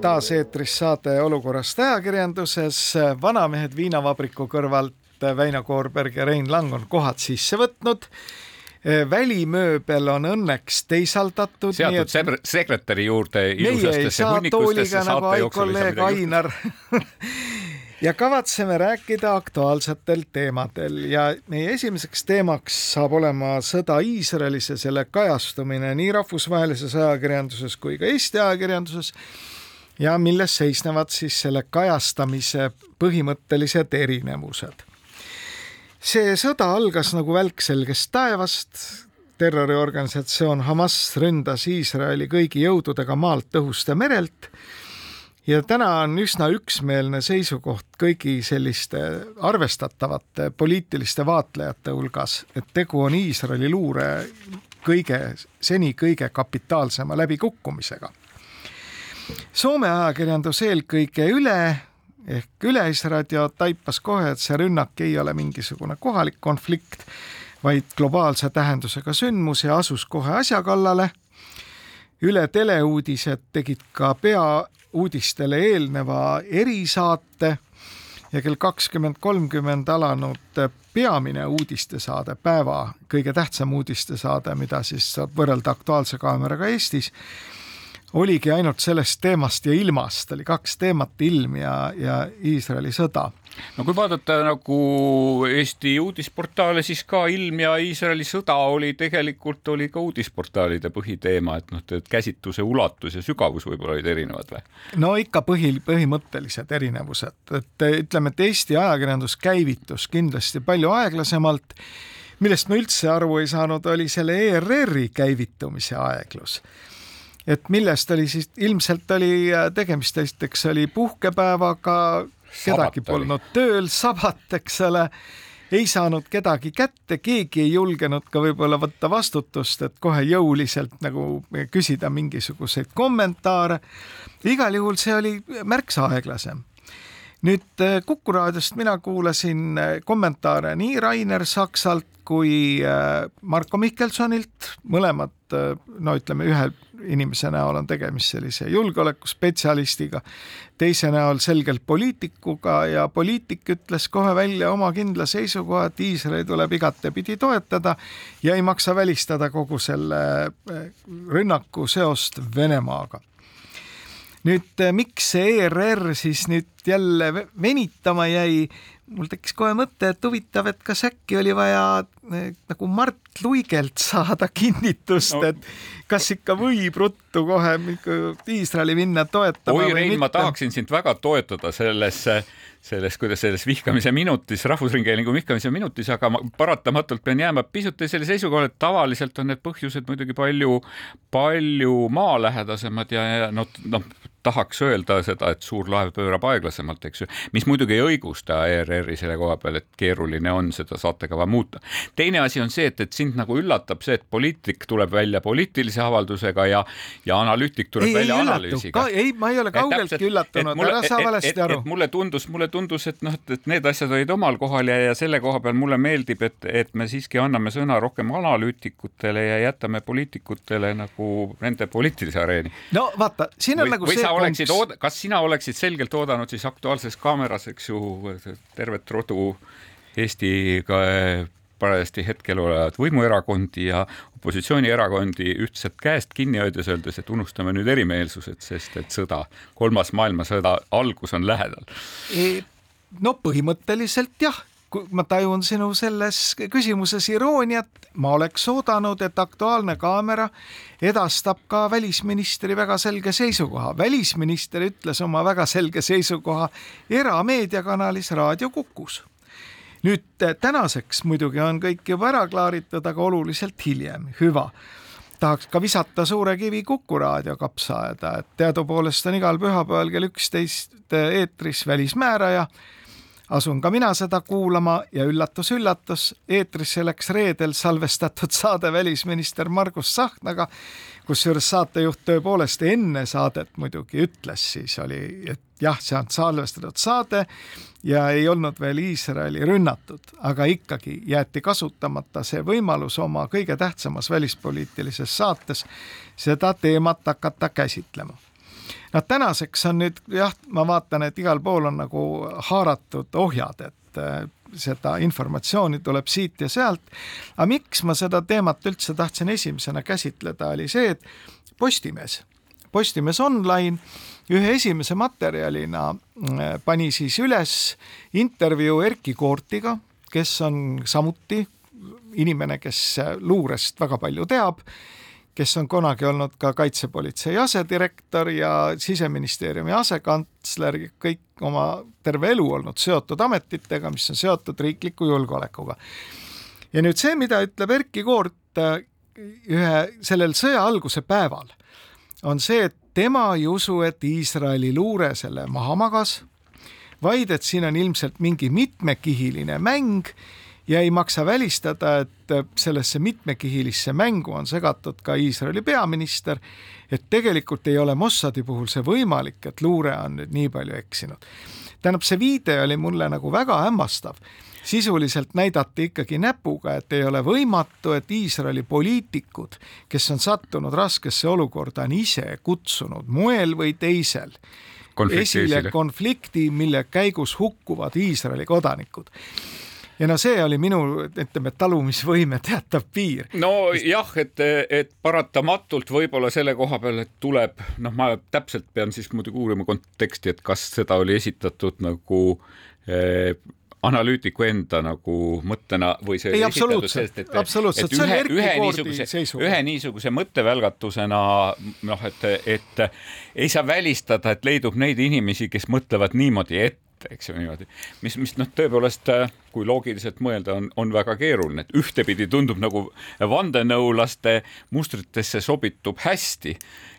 taas eetris saade Olukorrast ajakirjanduses. vanamehed viinavabriku kõrvalt Väino Koorberg ja Rein Lang on kohad sisse võtnud. välimööbel on õnneks teisaldatud. seatud et... sekretäri juurde meie ei saa tooliga nagu kolleeg Ainar ja kavatseme rääkida aktuaalsetel teemadel ja meie esimeseks teemaks saab olema sõda Iisraelis ja selle kajastumine nii rahvusvahelises ajakirjanduses kui ka Eesti ajakirjanduses ja milles seisnevad siis selle kajastamise põhimõttelised erinevused. see sõda algas nagu välk selgest taevast, terroriorganisatsioon Hamas ründas Iisraeli kõigi jõududega maalt, õhust ja merelt. Ja täna on üsna üksmeelne seisukoht kõigi selliste arvestatavate poliitiliste vaatlejate hulgas, et tegu on Iisraeli luure kõige, seni kõige kapitaalsema läbikukkumisega Soome ajakirjandus eelkõige üle ehk Üleisraadio taipas kohe, et see rünnak ei ole mingisugune kohalik konflikt, vaid globaalse tähendusega sündmus ja asus kohe asja kallale. üle teleuudised tegid ka peauudistele eelneva erisaate ja kell kakskümmend kolmkümmend alanud peamine uudistesaade, päeva kõige tähtsam uudistesaade, mida siis saab võrrelda Aktuaalse kaameraga Eestis oligi ainult sellest teemast ja ilmast, oli kaks teemat, ilm ja, ja Iisraeli sõda. no kui vaadata nagu Eesti uudisportaale, siis ka ilm ja Iisraeli sõda oli tegelikult, oli ka uudisportaalide põhiteema, et noh, et käsitluse ulatus ja sügavus võib-olla olid erinevad või? no ikka põhi, põhimõttelised erinevused, et ütleme, et Eesti ajakirjandus käivitus kindlasti palju aeglasemalt millest ma üldse aru ei saanud, oli selle ERR-i käivitumise aeglus et millest oli siis, ilmselt oli äh, tegemist, esiteks oli puhkepäevaga, kedagi polnud tööl, sabat, eks ole, ei saanud kedagi kätte, keegi ei julgenud ka võib-olla võtta vastutust, et kohe jõuliselt nagu küsida mingisuguseid kommentaare. igal juhul see oli märksa aeglasem nüüd äh, Kuku raadiost mina kuulasin äh, kommentaare nii Rainer Saksalt kui Marko Mihkelsonilt, mõlemad no ütleme, ühe inimese näol on tegemist sellise julgeolekuspetsialistiga, teise näol selgelt poliitikuga ja poliitik ütles kohe välja oma kindla seisukoha, et Iisraeli tuleb igatepidi toetada ja ei maksa välistada kogu selle rünnaku seost Venemaaga nüüd miks see ERR siis nüüd jälle venitama jäi, mul tekkis kohe mõte, et huvitav, et kas äkki oli vaja eh, nagu Mart Luigelt saada kinnitust no., et kas ikka võib ruttu kohe Iisraeli minna toetama. oi, Rein, ma tahaksin sind väga toetada selles, selles, kuidas selles vihkamise minutis, Rahvusringhäälingu vihkamise minutis, aga ma paratamatult pean jääma pisut teisele seisukohale, et tavaliselt on need põhjused muidugi palju, palju maalähedasemad ja, ja noh, noh tahaks öelda seda, et suur laev pöörab aeglasemalt, eks ju, mis muidugi ei õigusta ERR-i selle koha peal, et keeruline on seda saatekava muuta. teine asi on see, et, et sind nagu üllatab see, et poliitik tuleb välja poliitilise avaldusega ja, ja analüütik tuleb ei, välja ei analüüsiga. ei, ma ei ole kaugeltki üllatunud, ära saa valesti aru. mulle tundus, mulle tundus, et noh, et need asjad olid omal kohal ja, ja selle koha peal mulle meeldib, et, et me siiski anname sõna rohkem analüütikutele ja jätame poliitikutele nagu nende poliitilise areeni. no vaata, siin on või, nagu või see oleksid ood-, kas sina oleksid selgelt oodanud siis Aktuaalses Kaameras, eks ju, tervet rodu Eesti parajasti hetkel olevat võimuerakondi ja opositsioonierakondi ühtselt käest kinni hoides, öeldes, et unustame nüüd erimeelsused, sest et sõda, kolmas maailmasõda algus on lähedal. No põhimõtteliselt jah ma tajun sinu selles küsimuses irooniat, ma oleks oodanud, et Aktuaalne kaamera edastab ka välisministri väga selge seisukoha. välisminister ütles oma väga selge seisukoha erameediakanalis Raadio Kukus. nüüd tänaseks muidugi on kõik juba ära klaaritud, aga oluliselt hiljem, hüva tahaks ka visata suure kivi Kuku raadio kapsaaeda, et teadupoolest on igal pühapäeval kell üksteist eetris Välismääraja asun ka mina seda kuulama ja üllatus-üllatus, eetrisse läks reedel salvestatud saade välisminister Margus Tsahknaga, kusjuures saatejuht tõepoolest enne saadet muidugi ütles, siis oli, et jah, see on salvestatud saade ja ei olnud veel Iisraeli rünnatud, aga ikkagi jäeti kasutamata see võimalus oma kõige tähtsamas välispoliitilises saates seda teemat hakata käsitlema noh, tänaseks on nüüd jah, ma vaatan, et igal pool on nagu haaratud ohjad, et äh, seda informatsiooni tuleb siit ja sealt. aga miks ma seda teemat üldse tahtsin esimesena käsitleda, oli see, et Postimees, Postimees Online. Ühe esimese materjalina äh, pani siis üles intervjuu Erkki Koortiga, kes on samuti inimene, kes luurest väga palju teab kes on kunagi olnud ka kaitsepolitsei asedirektor ja siseministeeriumi asekantsler, kõik oma terve elu olnud seotud ametitega, mis on seotud riikliku julgeolekuga. ja nüüd see, mida ütleb Erkki Koort äh, ühe sellel sõja alguse päeval, on see, et tema ei usu, et Iisraeli luure selle maha magas, vaid et siin on ilmselt mingi mitmekihiline mäng ja ei maksa välistada, et sellesse mitmekihilisse mängu on segatud ka Iisraeli peaminister, et tegelikult ei ole Mossadi puhul see võimalik, et luure on nüüd nii palju eksinud. tähendab, see viide oli mulle nagu väga hämmastav. Sisuliselt näidati ikkagi näpuga, et ei ole võimatu, et Iisraeli poliitikud, kes on sattunud raskesse olukorda, on ise kutsunud moel või teisel konflikti esile, esile. konflikti, mille käigus hukkuvad Iisraeli kodanikud ja no see oli minu, ütleme, talumisvõime teatav piir. nojah, et, et paratamatult võib-olla selle koha peal, et tuleb, noh, ma täpselt pean siis muidugi uurima konteksti, et kas seda oli esitatud nagu eh, analüütiku enda nagu mõttena või see ei, absoluutselt, et, absoluutselt, see oli Erkki Koordi seisukoht. ühe niisuguse mõttevälgatusena noh, et, et ei saa välistada, et leidub neid inimesi, kes mõtlevad niimoodi ette, eks ju niimoodi, mis, mis noh, tõepoolest, äh, kui loogiliselt mõelda, on, on väga keeruline, et ühtepidi tundub nagu vandenõulaste mustritesse sobitub hästi,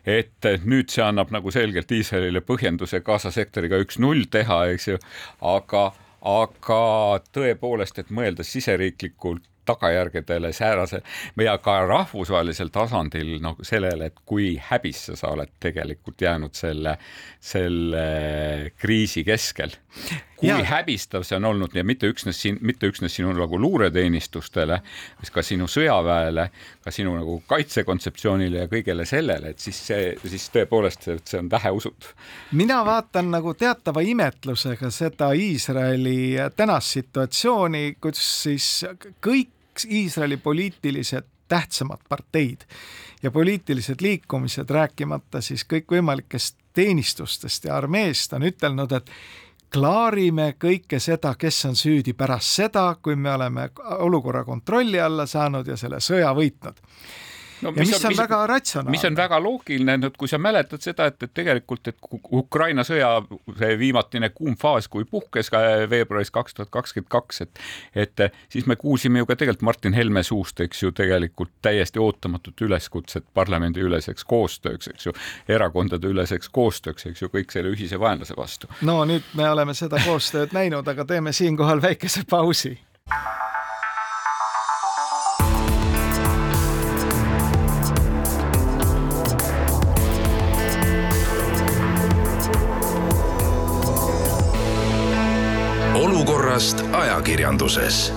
et nüüd see annab nagu selgelt Iisraelile põhjenduse Gaza sektoriga üks-null teha, eks ju, aga aga tõepoolest, et mõelda siseriiklikult tagajärgedele säärase ja ka rahvusvahelisel tasandil nagu sellele, et kui häbisse sa oled tegelikult jäänud selle, selle kriisi keskel. kui ja. häbistav see on olnud ja mitte üksnes siin, mitte üksnes sinu nagu luureteenistustele, ka sinu sõjaväele, ka sinu nagu kaitsekontseptsioonile ja kõigele sellele, et siis see, siis tõepoolest, see on väheusutav. mina vaatan nagu teatava imetlusega seda Iisraeli tänast situatsiooni, kus siis kõik Iisraeli poliitilised tähtsamad parteid ja poliitilised liikumised, rääkimata siis kõikvõimalikest teenistustest ja armeest, on ütelnud, et klaarime kõike seda, kes on süüdi pärast seda, kui me oleme olukorra kontrolli alla saanud ja selle sõja võitnud no, ja mis, on, on mis, väga ratsionaalne. mis on väga loogiline, et kui sa mäletad seda, et, et tegelikult, et Ukraina sõja see viimatine kuum faas, kui puhkes ka veebruaris kaks tuhat kakskümmend kaks, et et siis me kuulsime ju ka tegelikult Martin Helme suust, eks ju, tegelikult täiesti ootamatut üleskutset parlamendiüleseks koostööks, eks ju, erakondade üleseks koostööks, eks ju, kõik selle ühise vaenlase vastu. no nüüd me oleme seda koostööd näinud, aga teeme siinkohal väikese pausi. Olukorrast ajakirjanduses.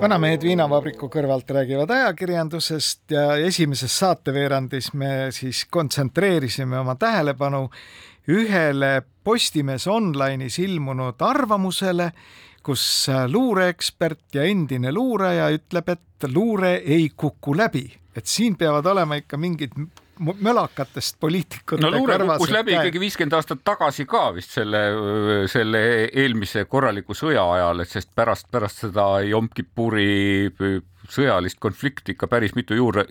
vanamehed viinavabriku kõrvalt räägivad ajakirjandusest ja esimeses saateveerandis me siis kontsentreerisime oma tähelepanu ühele Postimees Online'is ilmunud arvamusele, kus luureekspert ja endine luuraja ütleb, et luure ei kuku läbi, et siin peavad olema ikka mingid mölakatest poliitikute no luure kukkus läbi käe. ikkagi viiskümmend aastat tagasi ka vist selle, selle eelmise korraliku sõja ajal, et sest pärast, pärast seda Yom Kippuri sõjalist konflikti ikka päris mitu juure,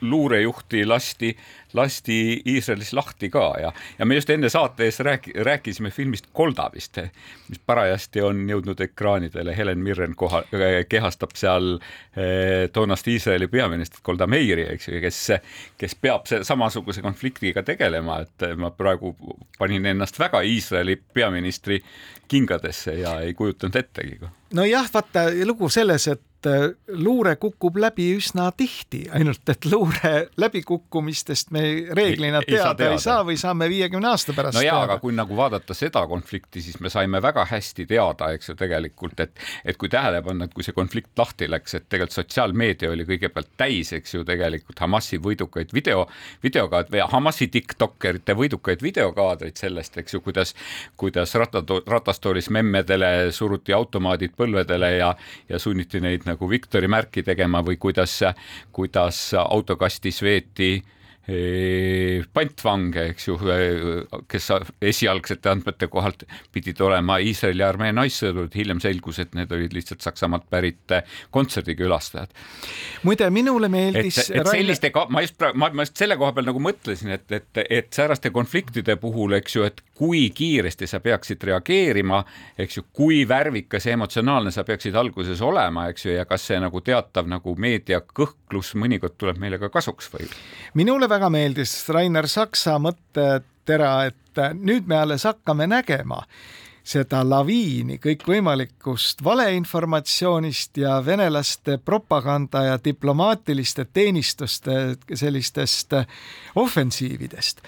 luurejuhti lasti, lasti Iisraelis lahti ka ja, ja me just enne saate ees rääk-, rääkisime filmist Kolda vist, mis parajasti on jõudnud ekraanidele, Helen Mirren koha, kehastab seal eh, toonast Iisraeli peaministrit Golda Meiri, eks ju, kes, kes peab samasuguse konfliktiga tegelema, et ma praegu panin ennast väga Iisraeli peaministri kingadesse ja ei kujutanud ettegi. nojah, vaata lugu selles, et luure kukub läbi üsna tihti, ainult et luure läbikukkumistest me reeglina ei, teada, teada ei saa või saame viiekümne aasta pärast no jaa, aga kui nagu vaadata seda konflikti, siis me saime väga hästi teada, eks ju, tegelikult, et et kui tähele panna, et kui see konflikt lahti läks, et tegelikult sotsiaalmeedia oli kõigepealt täis, eks ju, tegelikult Hamasi võidukaid video, videokaad- või Hamasi tiktokkerite võidukaid videokaadreid sellest, eks ju, kuidas, kuidas ratastoolis memmedele suruti automaadid põlvedele ja, ja sunniti neid nagu Victori märki tegema või kuidas, kuidas autokastis veeti pantvange, eks ju, kes esialgsete andmete kohalt pidid olema Iisraeli armee naissõdurid, hiljem selgus, et need olid lihtsalt Saksamaalt pärit kontserdikülastajad. muide, minule meeldis et, et selliste, ma just ma, ma just selle koha peal nagu mõtlesin, et, et, et sääraste konfliktide puhul, eks ju, et kui kiiresti sa peaksid reageerima, eks ju, kui värvikas ja emotsionaalne sa peaksid alguses olema, eks ju, ja kas see nagu teatav nagu meedia kõhklus mõnikord tuleb meile ka kasuks või? minule väga meeldis Rainer Saksa mõttetera, et nüüd me alles hakkame nägema seda laviini kõikvõimalikust valeinformatsioonist ja venelaste propaganda ja diplomaatiliste teenistuste sellistest ofensiividest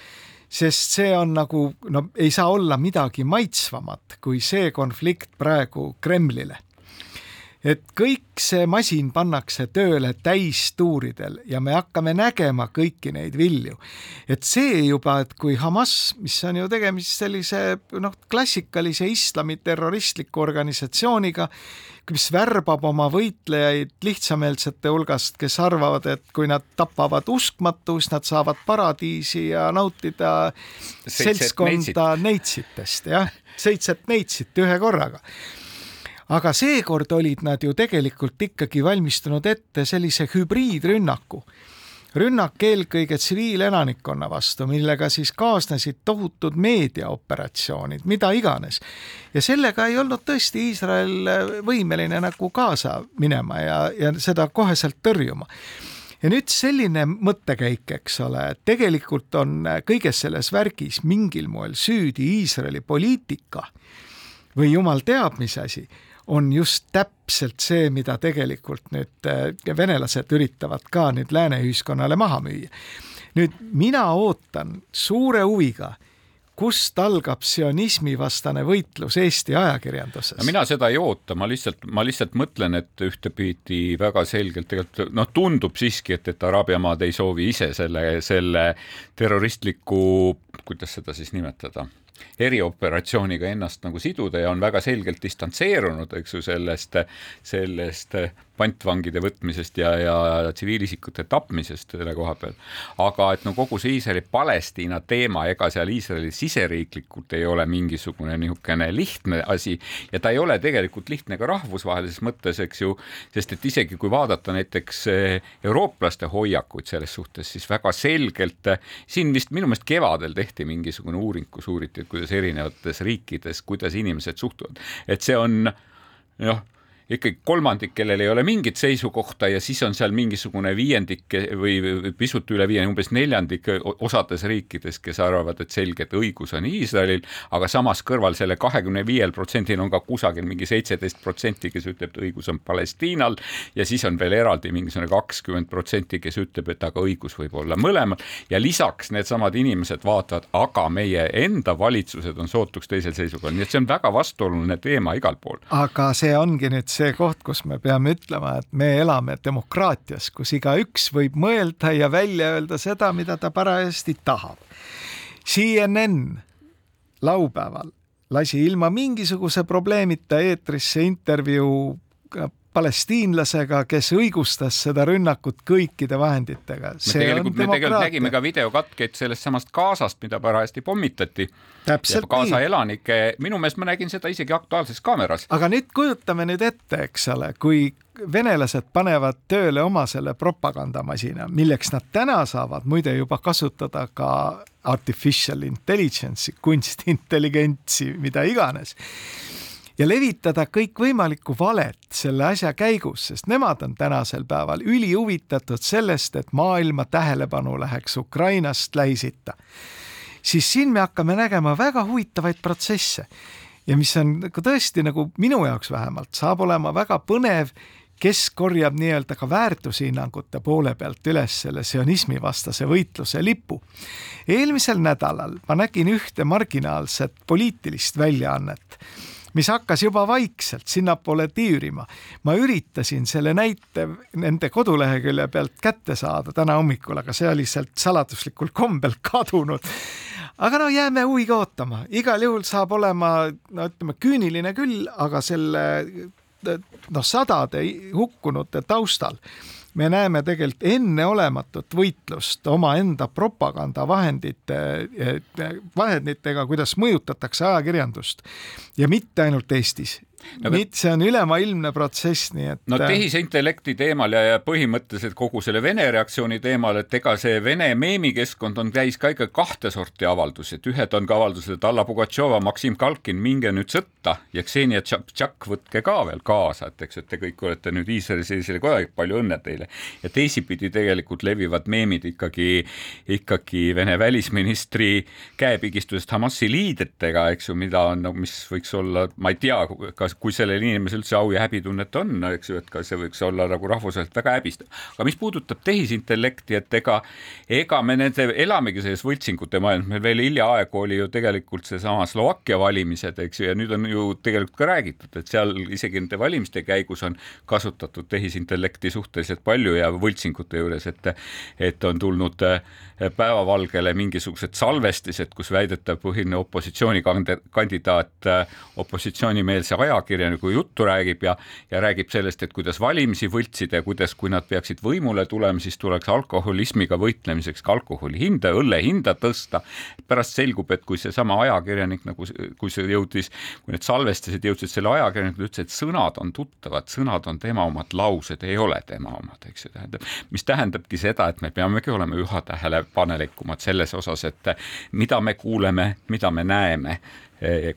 sest see on nagu, no ei saa olla midagi maitsvamat kui see konflikt praegu Kremlile. Et kõik see masin pannakse tööle täistuuridel ja me hakkame nägema kõiki neid vilju. et see juba, et kui Hamas, mis on ju tegemist sellise noh, klassikalise islami terroristliku organisatsiooniga, mis värbab oma võitlejaid lihtsameelsete hulgast, kes arvavad, et kui nad tapavad uskmatust, nad saavad paradiisi ja nautida seltskonda neitsitest, jah, seitset neitsit ühe korraga aga seekord olid nad ju tegelikult ikkagi valmistunud ette sellise hübriidrünnaku rünnak eelkõige tsiviilelanikkonna vastu, millega siis kaasnesid tohutud meediaoperatsioonid, mida iganes. ja sellega ei olnud tõesti Iisrael võimeline nagu kaasa minema ja, ja seda koheselt tõrjuma ja nüüd selline mõttekäik, eks ole, et tegelikult on kõiges selles värgis mingil moel süüdi Iisraeli poliitika või jumal teab, mis asi on just täpselt see, mida tegelikult nüüd äh, venelased üritavad ka nüüd lääne ühiskonnale maha müüa. nüüd mina ootan suure huviga kust algab sionismivastane võitlus Eesti ajakirjanduses? no mina seda ei oota, ma lihtsalt, ma lihtsalt mõtlen, et ühtepidi väga selgelt tegelikult noh, tundub siiski, et, et Araabia maad ei soovi ise selle, selle terroristliku, kuidas seda siis nimetada erioperatsiooniga ennast nagu siduda ja on väga selgelt distantseerunud, eks ju, sellest, sellest pantvangide võtmisest ja, ja tsiviilisikute tapmisest selle koha peal. aga et no kogu see Iisraeli-Palestiina teema, ega seal Iisraeli siseriiklikult ei ole mingisugune niisugune lihtne asi ja ta ei ole tegelikult lihtne ka rahvusvahelises mõttes, eks ju, sest et isegi kui vaadata näiteks eh, eurooplaste hoiakuid selles suhtes, siis väga selgelt siin vist minu meelest kevadel tehti mingisugune uuring, kus uuriti, et kuidas erinevates riikides, kuidas inimesed suhtuvad, et see on noh ikkagi kolmandik, kellel ei ole mingit seisukohta ja siis on seal mingisugune viiendik või pisut üle viie, umbes neljandik osades riikides, kes arvavad, et selge, et õigus on Iisraelil, aga samas kõrval selle kahekümne viiel protsendil on ka kusagil mingi seitseteist protsenti, kes ütleb, et õigus on Palestiinal ja siis on veel eraldi mingisugune kakskümmend protsenti, kes ütleb, et aga õigus võib olla mõlemal ja lisaks needsamad inimesed vaatavad, aga meie enda valitsused on sootuks teisel seisukohal, nii et see on väga vastuoluline teema igal pool. aga see ongi nüüd see koht, kus me peame ütlema, et me elame demokraatias, kus igaüks võib mõelda ja välja öelda seda, mida ta parajasti tahab. CNN laupäeval lasi ilma mingisuguse probleemita eetrisse intervjuu palestiinlasega, kes õigustas seda rünnakut kõikide vahenditega. me tegelikult, me tegelikult nägime ka videokatkeid sellest samast Gazast, mida parajasti pommitati. Gaza nii. elanike, minu meelest ma nägin seda isegi Aktuaalses Kaameras. aga nüüd kujutame nüüd ette, eks ole, kui venelased panevad tööle oma selle propagandamasina, milleks nad täna saavad muide juba kasutada ka artificial intelligence'i, kunstintelligentsi, mida iganes ja levitada kõikvõimalikku valet selle asja käigus, sest nemad on tänasel päeval ülihuvitatud sellest, et maailma tähelepanu läheks Ukrainast Lähis-Itta. siis siin me hakkame nägema väga huvitavaid protsesse ja mis on nagu tõesti nagu minu jaoks vähemalt saab olema väga põnev kes korjab nii-öelda ka väärtushinnangute poole pealt üles selle sionismi vastase võitluse lipu. eelmisel nädalal ma nägin ühte marginaalset poliitilist väljaannet mis hakkas juba vaikselt sinnapoole tiirima. ma üritasin selle näite nende kodulehekülje pealt kätte saada täna hommikul, aga see oli sealt saladuslikul kombel kadunud. aga no jääme huviga ootama, igal juhul saab olema, no ütleme, küüniline küll, aga selle noh, sadade hukkunute taustal me näeme tegelikult enneolematut võitlust omaenda propagandavahendite, vahenditega, kuidas mõjutatakse ajakirjandust. Ja mitte ainult Eestis no,. see on ülemaailmne protsess, nii et. no äh, tehisintellekti teemal ja, ja põhimõtteliselt kogu selle Vene reaktsiooni teemal, et ega see Vene meemikeskkond on, käis ka ikka kahte sorti avaldusi, et ühed on ka avaldused, et Alla Pugatšova, Maksim Kalkin, minge nüüd sõtta ja Ksenia Tšak võtke ka veel kaasa, et eks, et te kõik olete nüüd Iisraelis sellisele kodanik, palju õnne teile. ja teisipidi tegelikult levivad meemid ikkagi, ikkagi Vene välisministri käepigistusest Hamasi liidritega, eks ju, mida on, no mis võiks olla, ma ei tea, kas kas, kui sellel inimesel üldse au ja häbitunnet on, eks ju, et ka see võiks olla nagu rahvuselt väga häbistav. aga mis puudutab tehisintellekti, et ega, ega me nende, elamegi selles võltsingute maailmas, meil veel hiljaaegu oli ju tegelikult seesama Slovakkia valimised, eks ju, ja nüüd on ju tegelikult ka räägitud, et seal isegi nende valimiste käigus on kasutatud tehisintellekti suhteliselt palju ja võltsingute juures, et et on tulnud äh, päevavalgele mingisugused salvestised, kus väidetav põhiline opositsioonikandidaat äh, opositsioonimeelse ajakirjaniku juttu räägib ja, ja räägib sellest, et kuidas valimisi võltsida ja kuidas, kui nad peaksid võimule tulema, siis tuleks alkoholismiga võitlemiseks ka alkoholi hinda, õlle hinda tõsta. pärast selgub, et kui seesama ajakirjanik nagu, kui see jõudis, kui need salvestised jõudsid selle ajakirjanikule, ütles, et sõnad on tuttavad, sõnad on tema omad, laused ei ole tema omad, eks ju, tähendab, mis tähendabki seda, et me peamegi olema üha tähele tähelepanelikumad selles osas, et mida me kuuleme, mida me näeme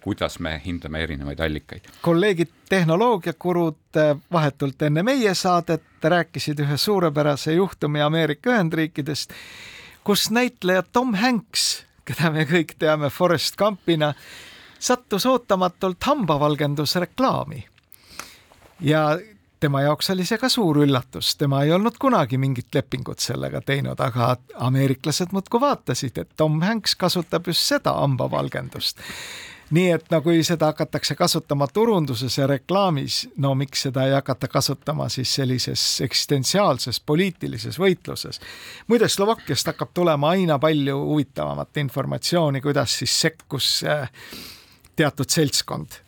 kuidas me hindame erinevaid allikaid. kolleegid tehnoloogiakurud vahetult enne meie saadet rääkisid ühe suurepärase juhtumi Ameerika Ühendriikidest, kus näitleja Tom Hanks, keda me kõik teame Forest Gumpina, sattus ootamatult hambavalgendusreklaami. ja tema jaoks oli see ka suur üllatus, tema ei olnud kunagi mingit lepingut sellega teinud, aga ameeriklased muudkui vaatasid, et Tom Hanks kasutab just seda hambavalgendust nii et no kui seda hakatakse kasutama turunduses ja reklaamis, no miks seda ei hakata kasutama siis sellises eksistentsiaalses poliitilises võitluses. muide, Slovakkiast hakkab tulema aina palju huvitavamat informatsiooni, kuidas siis sekkus äh, teatud seltskond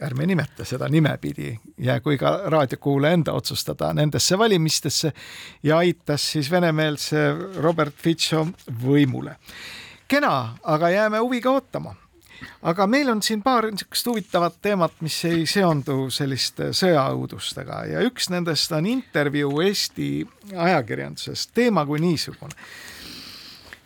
ärme nimeta seda nimepidi, jäägu iga raadiokuulaja enda otsustada nendesse valimistesse ja aitas siis venemeelse Robert Fico võimule. kena, aga jääme huviga ootama. Aga meil on siin paar niisugust huvitavat teemat, mis ei seondu selliste sõjaõudustega. Ja üks nendest on intervjuu Eesti ajakirjanduses, teema kui niisugune.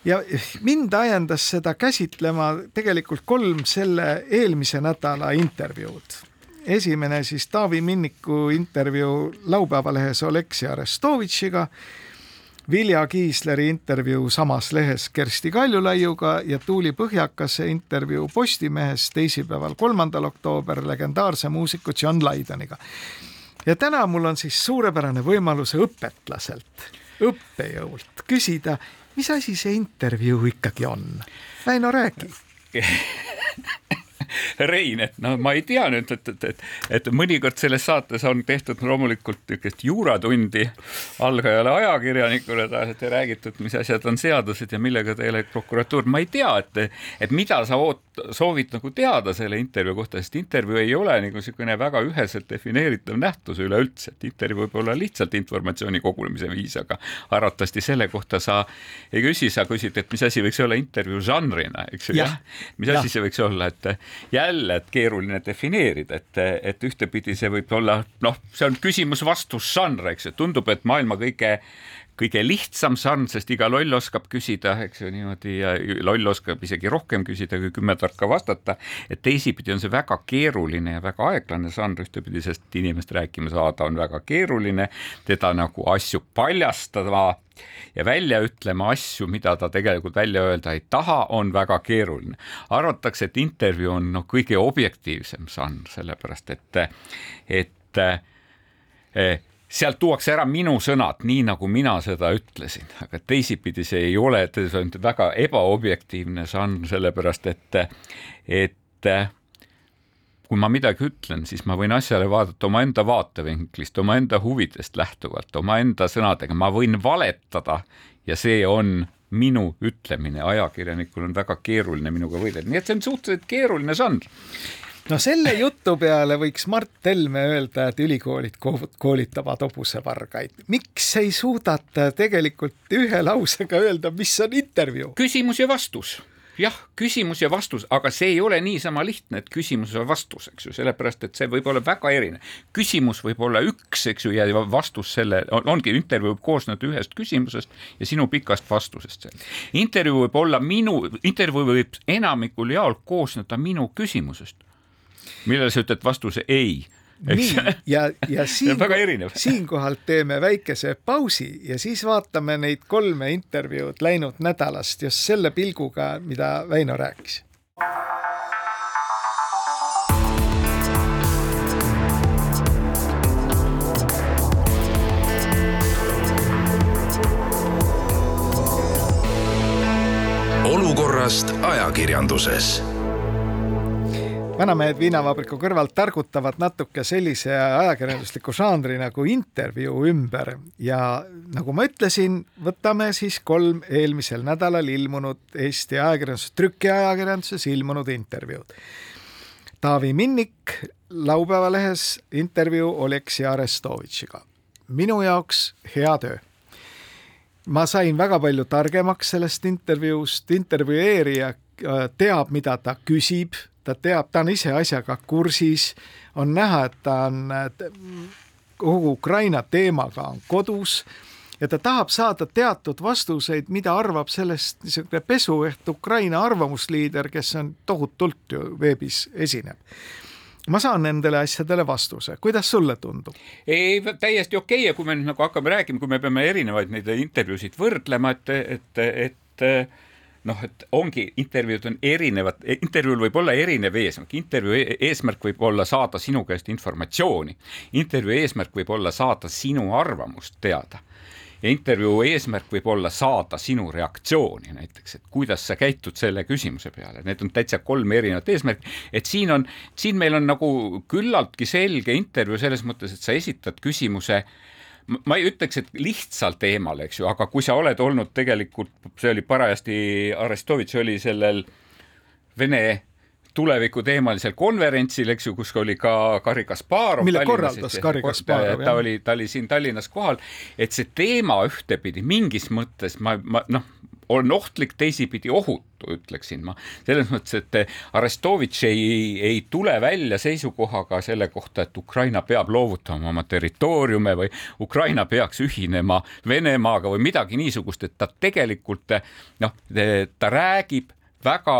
Ja mind ajendas seda käsitlema tegelikult kolm selle eelmise nädala intervjuud. esimene siis Taavi Minniku intervjuu laupäevalehes Oleksi Arestovitšiga, Vilja Kiisleri intervjuu samas lehes Kersti Kaljulaiuga ja Tuuli Põhjakase intervjuu Postimehes teisipäeval, kolmandal oktoober legendaarse muusiku John Lydoniga. ja täna mul on siis suurepärane võimalus õpetlaselt, õppejõult küsida mis asi see intervjuu ikkagi on? Väino, räägi Rein, et no ma ei tea nüüd, et, et, et, et mõnikord selles saates on tehtud loomulikult niisugust juuratundi algajale ajakirjanikule räägitud, mis asjad on seadused ja millega tegeleb prokuratuur. ma ei tea, et, et mida sa oot-, soovid nagu teada selle intervjuu kohta, sest intervjuu ei ole nagu niisugune väga üheselt defineeritav nähtus üleüldse, et intervjuu võib olla lihtsalt informatsiooni kogunemise viis, aga arvatavasti selle kohta sa ei küsi, sa küsid, et mis asi võiks olla intervjuu žanrina, eks ju, mis asi see võiks olla, et jälle, et keeruline defineerida, et, et ühtepidi see võib olla, noh, see on küsimus-vastus žanr, eks ju, tundub, et maailma kõige kõige lihtsam žanr, sest iga loll oskab küsida, eks ju niimoodi ja loll oskab isegi rohkem küsida kui kümme tarka vastata. et teisipidi on see väga keeruline ja väga aeglane žanr ühtepidi, sest inimest rääkima saada on väga keeruline, teda nagu asju paljastada ja välja ütlema asju, mida ta tegelikult välja öelda ei taha, on väga keeruline. arvatakse, et intervjuu on noh, kõige objektiivsem žanr, sellepärast et, et eh, sealt tuuakse ära minu sõnad, nii nagu mina seda ütlesin, aga teisipidi see ei ole, see on väga ebaobjektiivne žanr, sellepärast et, et kui ma midagi ütlen, siis ma võin asjale vaadata omaenda vaatevinklist, omaenda huvidest lähtuvalt, omaenda sõnadega, ma võin valetada ja see on minu ütlemine, ajakirjanikul on väga keeruline minuga võidelda, nii et see on suhteliselt keeruline žanr no selle jutu peale võiks Mart Helme öelda, et ülikoolid koolitavad hobusevargaid. miks ei suudata tegelikult ühe lausega öelda, mis on intervjuu? küsimus ja vastus jah, küsimus ja vastus, aga see ei ole niisama lihtne, et küsimus ja vastus, eks ju, sellepärast et see võib olla väga erinev. küsimus võib olla üks, eks ju, ja vastus selle on, ongi intervjuu võib koosneda ühest küsimusest ja sinu pikast vastusest. intervjuu võib olla minu, intervjuu võib enamikul jaol koosneda minu küsimusest millele sa ütled vastuse ei? Nii ja, ja siin, siinkohal teeme väikese pausi ja siis vaatame neid kolme intervjuud läinud nädalast just selle pilguga, mida Väino rääkis. olukorrast ajakirjanduses vanamehed viinavabriku kõrvalt targutavad natuke sellise ajakirjandusliku žanri nagu intervjuu ümber ja nagu ma ütlesin, võtame siis kolm eelmisel nädalal ilmunud Eesti ajakirjanduses, trükiajakirjanduses ilmunud intervjuud. Taavi Minnik laupäeva lehes intervjuu Oleksi Arestovitšiga. minu jaoks hea töö ma sain väga palju targemaks sellest intervjuust, intervjueerija teab, mida ta küsib, ta teab, ta on ise asjaga kursis, on näha, et ta on kogu Ukraina teemaga on kodus ja ta tahab saada teatud vastuseid, mida arvab sellest niisugune pesueht Ukraina arvamusliider, kes on tohutult ju veebis esineb ma saan nendele asjadele vastuse, kuidas sulle tundub? ei, täiesti okei okay. ja kui me nüüd nagu hakkame rääkima, kui me peame erinevaid neid intervjuusid võrdlema, et, et, et noh, et ongi, intervjuud on erinevad, intervjuul võib olla erinev eesmärk, intervjuu e-, eesmärk võib olla saada sinu käest informatsiooni, intervjuu eesmärk võib olla saada sinu arvamust teada ja intervjuu eesmärk võib olla saada sinu reaktsiooni näiteks, et kuidas sa käitud selle küsimuse peale, need on täitsa kolm erinevat eesmärki, et siin on, siin meil on nagu küllaltki selge intervjuu selles mõttes, et sa esitad küsimuse äh, ma ei ütleks, et lihtsal teemal, eks ju, aga kui sa oled olnud tegelikult, see oli parajasti, Arestovitš oli sellel Vene tulevikuteemalisel konverentsil, eks ju, kus oli ka Garri Kasparov. mille korraldas Garri Kasparov. ta oli, ta oli siin Tallinnas kohal, et see teema ühtepidi mingis mõttes ma, ma noh, on ohtlik, teisipidi ohutu, ütleksin ma. selles mõttes, et Arestovitš ei, ei tule välja seisukohaga selle kohta, et Ukraina peab loovutama oma territooriume või Ukraina peaks ühinema Venemaaga või midagi niisugust, et ta tegelikult noh, ta räägib väga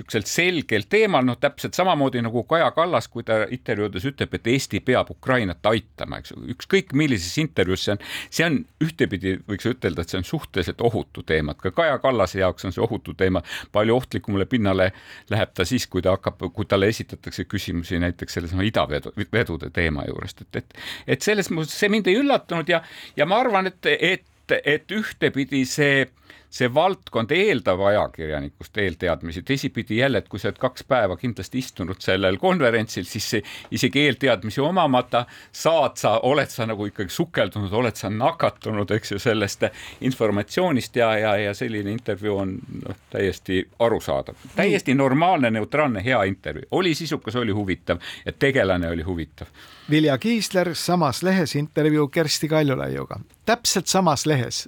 niisugusel selgel teemal, noh täpselt samamoodi nagu Kaja Kallas, kui ta intervjuudes ütleb, et Eesti peab Ukrainat aitama, eks. Ükskõik millises intervjuus see on, see on ühtepidi võiks ütelda, et see on suhteliselt ohutu teema, et ka Kaja Kallase jaoks on see ohutu teema, palju ohtlikumale pinnale läheb ta siis, kui ta hakkab, kui talle esitatakse küsimusi näiteks sellesama idavedude teema juurest, et, et, et selles mõttes see mind ei üllatanud ja, ja ma arvan, et, et, et ühtepidi see see valdkond eeldab ajakirjanikust eelteadmisi, teisipidi jälle, et kui sa oled kaks päeva kindlasti istunud sellel konverentsil, siis see, isegi eelteadmisi omamata saad sa, oled sa nagu ikkagi sukeldunud, oled sa nakatunud, eks ju, sellest informatsioonist ja, ja, ja selline intervjuu on noh, täiesti arusaadav, täiesti normaalne, neutraalne, hea intervjuu, oli sisukas, oli huvitav ja tegelane oli huvitav. Vilja Kiisler samas lehes intervjuu Kersti Kaljulaiuga, täpselt samas lehes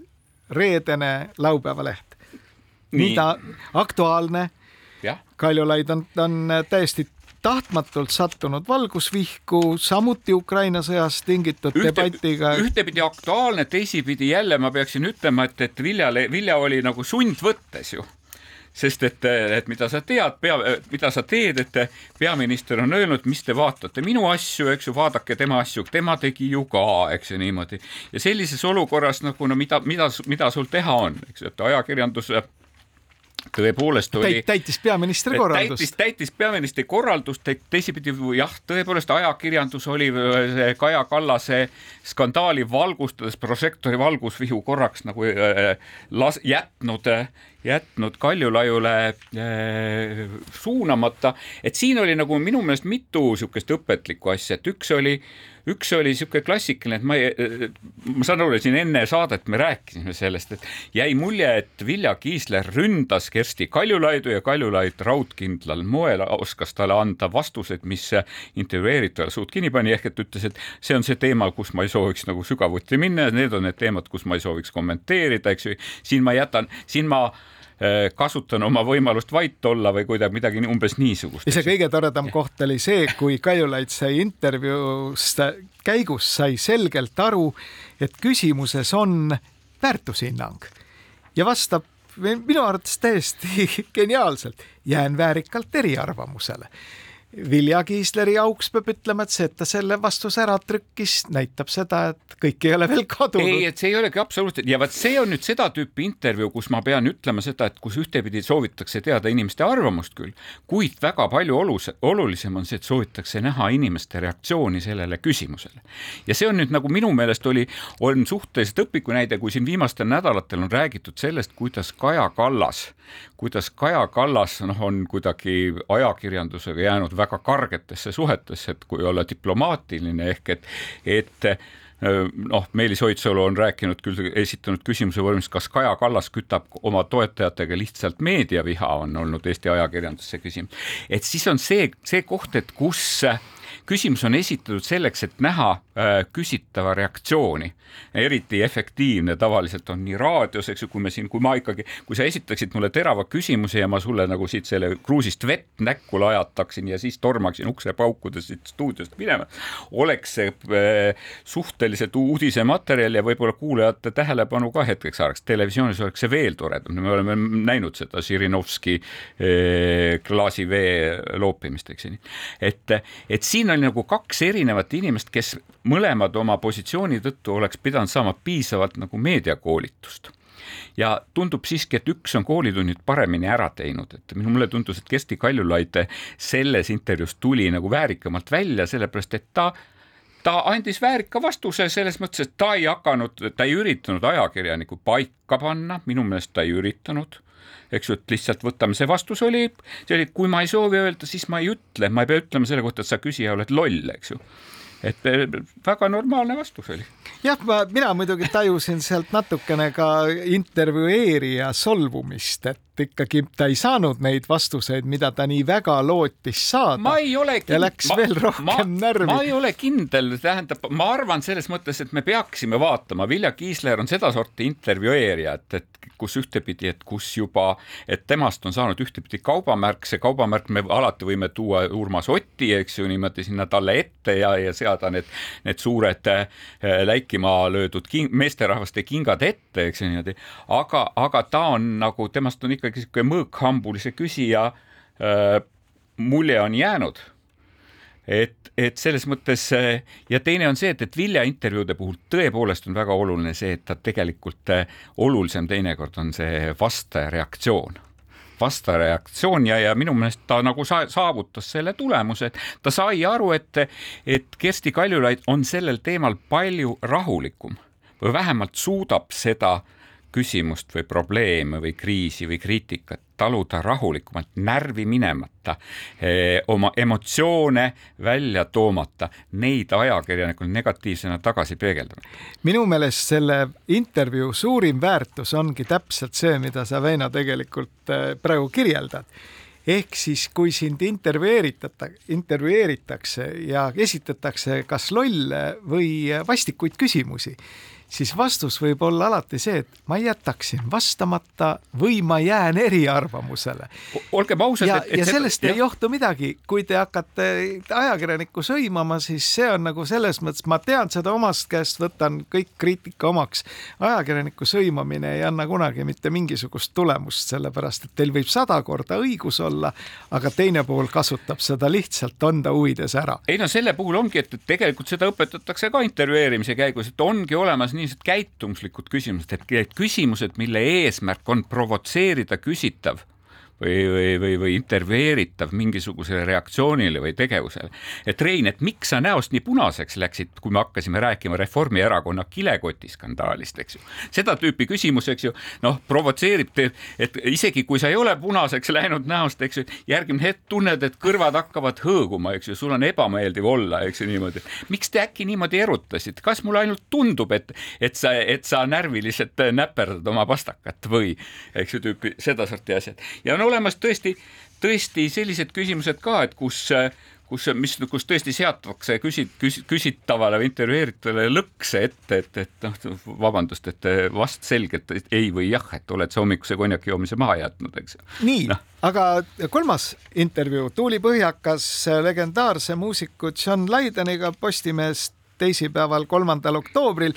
reedene laupäeva leht. nii ta aktuaalne. Kaljulaid on, on täiesti tahtmatult sattunud valgusvihku, samuti Ukraina sõjast tingitud Ühte, debatiga. ühtepidi aktuaalne, teisipidi jälle ma peaksin ütlema, et, et Viljale, Vilja oli nagu sundvõttes ju sest et, et mida sa tead, pea, mida sa teed, et peaminister on öelnud, mis te vaatate minu asju, eks ju, vaadake tema asju, tema tegi ju ka, eks ju niimoodi. ja sellises olukorras nagu no mida, mida, mida sul teha on, eks ju, et ajakirjandus tõepoolest oli Täit,. täitis peaministri korraldust. täitis, täitis peaministri korraldust, teisipidi jah, tõepoolest ajakirjandus oli äh, Kaja Kallase skandaali valgustades prožektori valgusvihu korraks nagu äh, las-, jätnud äh, jätnud Kaljulaiule äh, suunamata, et siin oli nagu minu meelest mitu niisugust õpetlikku asja, et üks oli, üks oli niisugune klassikaline, et ma ei, ma saan aru, siin enne saadet me rääkisime sellest, et jäi mulje, et Vilja Kiisler ründas Kersti Kaljulaidu ja Kaljulaid raudkindlal moel oskas talle anda vastused, mis intervjueeritavale suud kinni pani, ehk et ütles, et see on see teema, kus ma ei sooviks nagu sügavuti minna ja need on need teemad, kus ma ei sooviks kommenteerida, eks ju. siin ma jätan, siin ma kasutan oma võimalust vait olla või kuidagi midagi umbes niisugust. ja see kõige toredam koht oli see, kui Kaljulaid sai intervjuust käigus sai selgelt aru, et küsimuses on väärtushinnang. Ja vastab minu arvates täiesti geniaalselt, jään väärikalt eriarvamusele Vilja Kiisleri auks peab ütlema, et see, et ta selle vastuse ära trükkis, näitab seda, et kõik ei ole veel kadunud. ei, et see ei olegi absoluutselt ja vot see on nüüd seda tüüpi intervjuu, kus ma pean ütlema seda, et kus ühtepidi soovitakse teada inimeste arvamust küll, kuid väga palju olus, olulisem on see, et soovitakse näha inimeste reaktsiooni sellele küsimusele. ja see on nüüd nagu minu meelest oli, on suhteliselt õpikunäide, kui siin viimastel nädalatel on räägitud sellest, kuidas Kaja Kallas, kuidas Kaja Kallas noh, on kuidagi ajakirjandusega jäänud väga kargetesse suhetesse, et kui olla diplomaatiline ehk et, et noh, Meelis Oidsalu on rääkinud küll, esitanud küsimuse vormis, kas Kaja Kallas kütab oma toetajatega lihtsalt meediaviha, on olnud Eesti ajakirjandusse küsimus. et siis on see, see koht, et kus äh, küsimus on esitatud selleks, et näha äh, küsitava reaktsiooni. eriti efektiivne tavaliselt on nii raadios, eks ju, kui me siin, kui ma ikkagi, kui sa esitaksid mulle terava küsimuse ja ma sulle nagu siit selle kruusist vett näkku lajataksin ja siis tormaksin ukse paukudes siit stuudiost minema, oleks see äh, suhteliselt uudisematerjal ja võib-olla kuulajate tähelepanu ka hetkeks saaks. televisioonis oleks see veel toredam, me oleme näinud seda Žirinovski äh, klaasivee loopimist, eks ju. et, et siin on nagu kaks erinevat inimest, kes mõlemad oma positsiooni tõttu oleks pidanud saama piisavalt nagu meediakoolitust. Ja tundub siiski, et üks on koolitunnid paremini ära teinud, et mulle tundus, et Kersti Kaljulaid selles intervjuus tuli nagu väärikamalt välja, sellepärast et ta ta andis väärika vastuse selles mõttes, et ta ei hakanud, ta ei üritanud ajakirjanikku paika panna, minu meelest ta ei üritanud eks ju, et lihtsalt võtame, see vastus oli, see oli, kui ma ei soovi öelda, siis ma ei ütle, ma ei pea ütlema selle kohta, et sa küsija oled loll, eks ju et eh, väga normaalne vastus oli. jah, ma, mina muidugi tajusin sealt natukene ka intervjueerija solvumist, et ikkagi ta ei saanud neid vastuseid, mida ta nii väga lootis saada. ma ei ole kindel. ja läks ma, veel rohkem ma, närvi. ma ei ole kindel, tähendab, ma arvan selles mõttes, et me peaksime vaatama, Vilja Kiisler on sedasorti intervjueerija, et, et kus ühtepidi, et kus juba, et temast on saanud ühtepidi kaubamärk, see kaubamärk me alati võime tuua Urmas Otti, eks ju, niimoodi sinna talle ette ja, ja seada need, need suured äh, läikima löödud king, meesterahvaste kingad ette, eks ju niimoodi, aga, aga ta on nagu, temast on ikka ikkagi niisugune mõõkhambulise küsija äh, mulje on jäänud. et, et selles mõttes äh, ja teine on see, et, et Vilja intervjuude puhul tõepoolest on väga oluline see, et ta tegelikult äh, olulisem teinekord on see vastaja reaktsioon vastaja reaktsioon ja, ja minu meelest ta nagu sa, saavutas selle tulemuse, et ta sai aru, et, et Kersti Kaljulaid on sellel teemal palju rahulikum või vähemalt suudab seda küsimust või probleeme või kriisi või kriitikat taluda rahulikumalt, närvi minemata, eh, oma emotsioone välja toomata, neid ajakirjanikul negatiivsena tagasi peegeldama. minu meelest selle intervjuu suurim väärtus ongi täpselt see, mida sa, Veino, tegelikult eh, praegu kirjeldad ehk siis, kui sind intervjueeritata, intervjueeritakse ja esitatakse kas lolle või vastikuid küsimusi, siis vastus võib olla alati see, et ma jätaksin vastamata või ma jään eriarvamusele. olgem ausad. ja, ja sellest jah. ei johtu midagi, kui te hakkate ajakirjanikku sõimama, siis see on nagu selles mõttes, ma tean seda omast käest, võtan kõik kriitika omaks. ajakirjaniku sõimamine ei anna kunagi mitte mingisugust tulemust, sellepärast et teil võib sada korda õigus olla, aga teine pool kasutab seda lihtsalt enda huvides ära. ei no selle puhul ongi, et tegelikult seda õpetatakse ka intervjueerimise käigus, et ongi olemas nii niisugused käitumuslikud küsimused, et küsimused, mille eesmärk on provotseerida küsitav või, või, või, või intervjueeritav mingisugusele reaktsioonile või tegevusele. et Rein, et miks sa näost nii punaseks läksid, kui me hakkasime rääkima Reformierakonna kilekotiskandaalist, eks ju. seda tüüpi küsimus, eks ju, noh, provotseerib, et isegi kui sa ei ole punaseks läinud näost, eks ju, järgmine hetk tunned, et kõrvad hakkavad hõõguma, eks ju, sul on ebameeldiv olla, eks ju niimoodi. miks te äkki niimoodi erutasite, kas mulle ainult tundub, et, et sa, et sa närviliselt näperdad oma pastakat või, eks ju, tüüpi sedasorti asjad ja no olemas tõesti, tõesti sellised küsimused ka, et kus kus, mis, kus tõesti seatakse küsit-, küsit-, küsitavale või intervjueeritavale lõkse ette, et, et noh, vabandust, et vast selgelt ei või jah, et oled sa hommikuse konjaki joomise maha jätnud, eks. nii no., aga kolmas intervjuu, Tuuli Põhjakas legendaarse muusiku John Lydoniga Postimehest teisipäeval, kolmandal oktoobril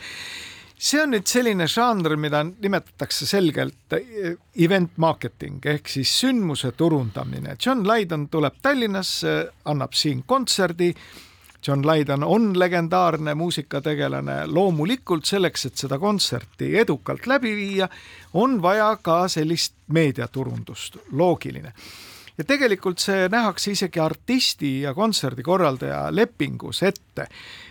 see on nüüd selline žanr, mida nimetatakse selgelt eh, event marketing ehk siis sündmuse turundamine. John Lydon tuleb Tallinnasse, annab siin kontserdi. John Lydon on legendaarne muusikategelane, loomulikult selleks, et seda kontserti edukalt läbi viia, on vaja ka sellist meediaturundust, loogiline ja tegelikult see nähakse isegi artisti ja kontserdikorraldaja lepingus ette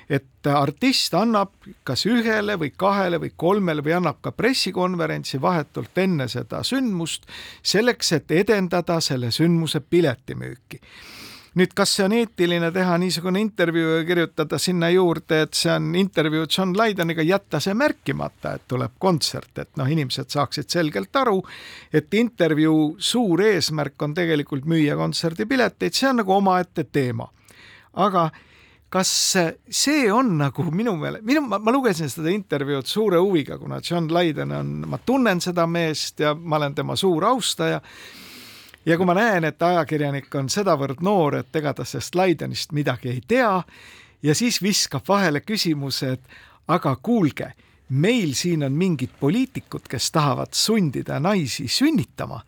et artist annab kas ühele või kahele või kolmele või annab ka pressikonverentsi vahetult enne seda sündmust selleks, et edendada selle sündmuse piletimüüki nüüd, kas see on eetiline teha niisugune intervjuu ja kirjutada sinna juurde, et see on intervjuu John Lydoniga, jätta see märkimata, et tuleb kontsert, et noh, inimesed saaksid selgelt aru, et intervjuu suur eesmärk on tegelikult müüa kontserdipileteid, see on nagu omaette teema. aga kas see on nagu minu meelest, minu, ma lugesin seda intervjuud suure huviga, kuna John Lydon on, ma tunnen seda meest ja ma olen tema suur austaja. ja kui ma näen, et ajakirjanik on sedavõrd noor, et ega ta sellest Lydonist midagi ei tea ja siis viskab vahele küsimuse, et aga kuulge, meil siin on mingid poliitikud, kes tahavad sundida naisi sünnitama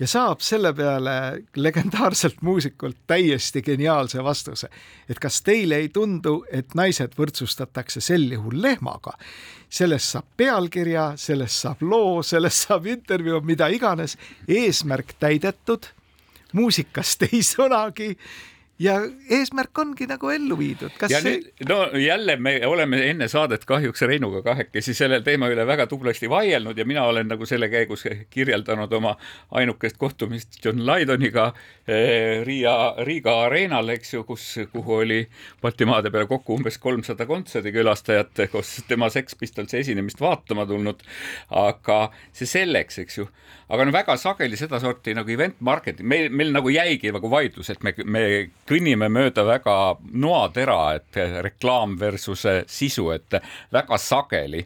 ja saab selle peale legendaarselt muusikult täiesti geniaalse vastuse. et kas teile ei tundu, et naised võrdsustatakse sel juhul lehmaga? sellest saab pealkirja, sellest saab loo, sellest saab intervjuu, mida iganes, eesmärk täidetud, muusikast ei sõnagi ja eesmärk ongi nagu ellu viidud. ja see... nüüd, no jälle me oleme enne saadet kahjuks Reinuga kahekesi sellel teema üle väga tublasti vaielnud ja mina olen nagu selle käigus kirjeldanud oma ainukest kohtumist John Lydoniga eh, Riia, Riiga areenal, eks ju, kus, kuhu oli Baltimaade peale kokku umbes kolmsada kontserdikülastajat koos tema Sex Pistolsi esinemist vaatama tulnud. aga see selleks, eks ju, aga no väga sageli sedasorti nagu event marketing, meil, meil nagu jäigi nagu vaidlus, et me, me kõnnime mööda väga noatera, et reklaam versus sisu, et väga sageli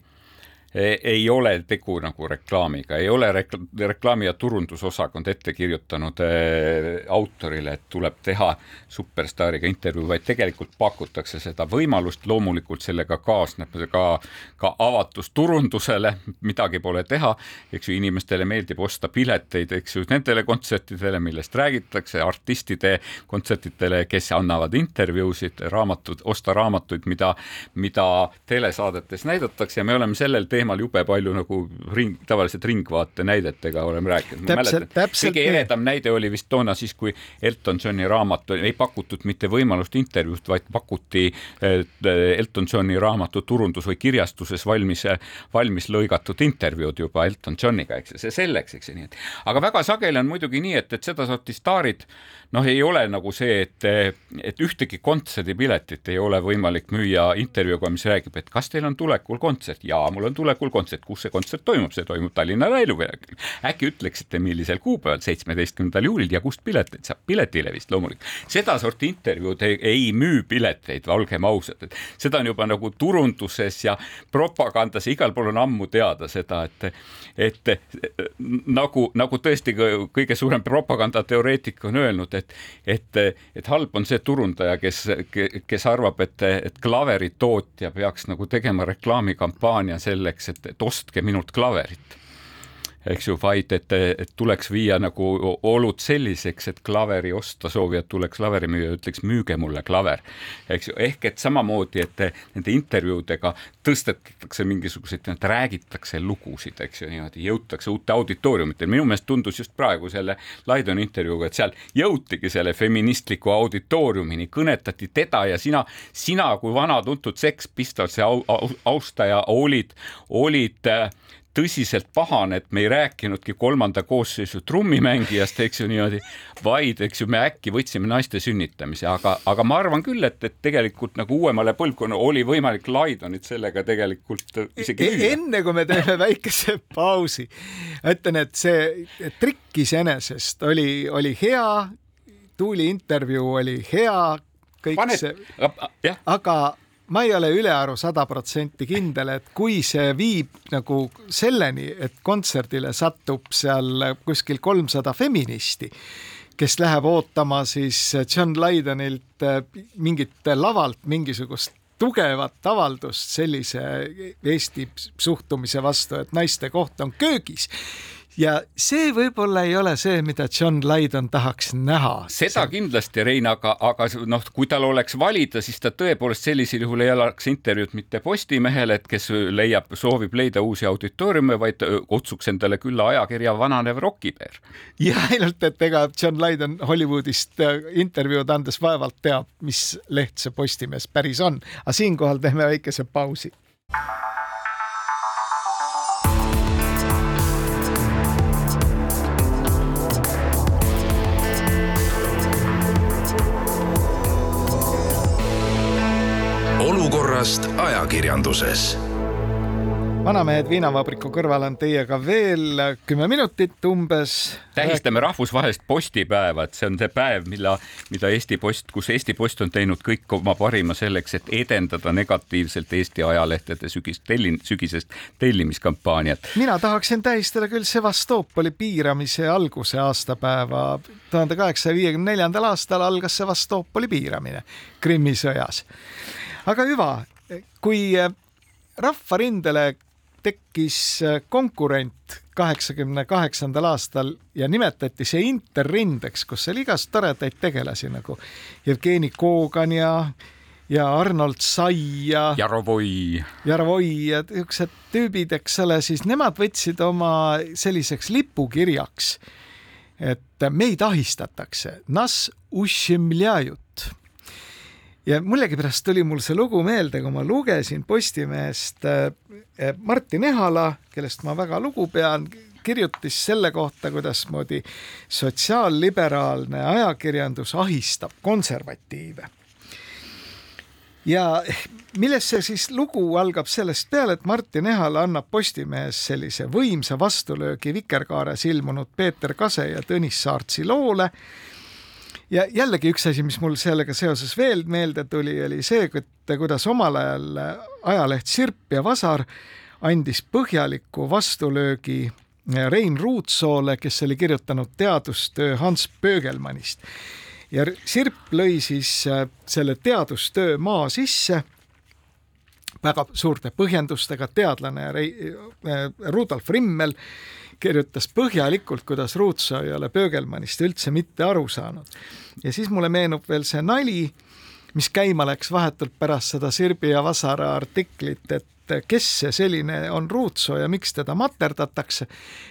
ei ole tegu nagu reklaamiga, ei ole rekla reklaami- ja turundusosakond ette kirjutanud äh, autorile, et tuleb teha superstaariga intervjuu, vaid tegelikult pakutakse seda võimalust, loomulikult sellega kaasneb ka, ka avatus turundusele, midagi pole teha, eks ju, inimestele meeldib osta pileteid, eks ju, nendele kontsertidele, millest räägitakse, artistide kontsertidele, kes annavad intervjuusid, raamatud, osta raamatuid, mida, mida telesaadetes näidatakse ja me oleme sellel teemal teemal jube palju nagu ring, tavaliselt ringvaate näidetega oleme rääkinud. täpselt, täpselt. kõige eredam näide oli vist toona siis, kui Elton Johni raamat, ei pakutud mitte võimalust intervjuust, vaid pakuti Elton Johni raamatu turundus või kirjastuses valmis, valmis lõigatud intervjuud juba Elton Johniga, eks ju, see selleks, eks ju, nii et. aga väga sageli on muidugi nii, et, et sedasorti staarid noh, ei ole nagu see, et, et ühtegi kontserdipiletit ei ole võimalik müüa intervjuuga, mis räägib, et kas teil on tulekul kontsert? jaa, mul on tulekul kontsert. kus see kontsert toimub? see toimub Tallinna Laulupeol. äkki ütleksite, millisel kuupäeval, seitsmeteistkümnendal juulil ja kust pileteid saab? Piletilevist loomulikult. sedasorti intervjuud ei, ei müü pileteid, olgem ausad, et seda on juba nagu turunduses ja propagandas ja igal pool on ammu teada seda, et, et nagu, nagu tõesti kõige suurem propagandateoreetik on öelnud, et, et, et halb on see turundaja, kes, kes arvab, et, et klaveritootja peaks nagu tegema reklaamikampaania selleks, et, et ostke minult klaverit eks ju, vaid et, et tuleks viia nagu olud selliseks, et klaveri osta soovijad tuleks klaverimüüja, ütleks müüge mulle klaver. eks ju, ehk et samamoodi, et nende intervjuudega tõstetakse mingisuguseid, räägitakse lugusid, eks ju, niimoodi jõutakse uute auditooriumiteni. minu meelest tundus just praegu selle Laidoni intervjuuga, et seal jõutigi selle feministliku auditooriumini, kõnetati teda ja sina, sina kui vana tuntud Sex Pistolsi au, au, austaja olid, olid äh, tõsiselt pahane, et me ei rääkinudki kolmanda koosseisu trummimängijast, eks ju niimoodi, vaid eks ju me äkki võtsime naiste sünnitamise, aga, aga ma arvan küll, et, et tegelikult nagu uuemale põlvkonnale oli võimalik Laidonit sellega tegelikult isegi e enne kui me teeme väikese pausi, ütlen, et see trikk iseenesest oli, oli hea, Tuuli intervjuu oli hea, kõik Panet, see, aga ma ei ole ülearu sada protsenti kindel, et kui see viib nagu selleni, et kontserdile satub seal kuskil kolmsada feministi, kes läheb ootama siis John Lydonilt äh, mingit lavalt mingisugust tugevat avaldust sellise Eesti suhtumise vastu, et naiste koht on köögis ja see võib-olla ei ole see, mida John Lydon tahaks näha. seda see... kindlasti, Rein, aga, aga noh, kui tal oleks valida, siis ta tõepoolest sellisel juhul ei annaks intervjuud mitte Postimehele, et kes leiab, soovib leida uusi auditooriume, vaid kutsuks endale külla ajakirja Vananev rokipeer. ja ainult, et ega John Lydon Hollywoodist intervjuud andes vaevalt teab, mis leht see Postimees päris on, aga siinkohal teeme väikese pausi. Olukorrast ajakirjanduses vanamehed viinavabriku kõrval on teiega veel kümme minutit umbes. tähistame rahvusvahelist postipäeva, et see on see päev, mille, mida Eesti Post, kus Eesti Post on teinud kõik oma parima selleks, et edendada negatiivselt Eesti ajalehtede sügist tellin-, sügisest tellimiskampaaniat. mina tahaksin tähistada küll Sevastoopoli piiramise alguse aastapäeva. tuhande kaheksasaja viiekümne neljandal aastal algas Sevastoopoli piiramine Krimmi sõjas aga hüva, kui äh, Rahvarindele tekkis äh, konkurent kaheksakümne kaheksandal aastal ja nimetati see Interrindeks, kus oli igast toredaid tegelasi nagu Jevgeni Kogan ja ja Arnold Sai ja Jarovoi. Jarovoi ja niisugused tüübid, eks ole, siis nemad võtsid oma selliseks lipukirjaks, et meid ahistatakse, nas ušemljajut ja millegipärast tuli mul see lugu meelde, kui ma lugesin Postimehest äh, Martin Ehala, kellest ma väga lugu pean, kirjutas selle kohta, kuidasmoodi sotsiaalliberaalne ajakirjandus ahistab konservatiive. ja millest see siis lugu algab sellest peale, et Martin Ehala annab Postimehes sellise võimsa vastulöögi Vikerkaares ilmunud Peeter Kase ja Tõnis Saartsi loole ja jällegi üks asi, mis mul sellega seoses veel meelde tuli, oli see, kuidas omal ajal ajaleht Sirp ja Vasar andis põhjaliku vastulöögi Rein Ruutsoole, kes oli kirjutanud teadustöö Hans Pöögelmannist. ja Sirp lõi siis äh, selle teadustöö maa sisse väga suurte põhjendustega, teadlane Rei-, äh, Rudolf Rimmel kirjutas põhjalikult, kuidas Ruutso ei ole Pöögelmannist üldse mitte aru saanud. ja siis mulle meenub veel see nali, mis käima läks vahetult pärast seda Sirbi ja Vasara artiklit, et kes see selline on Ruutso ja miks teda materdatakse.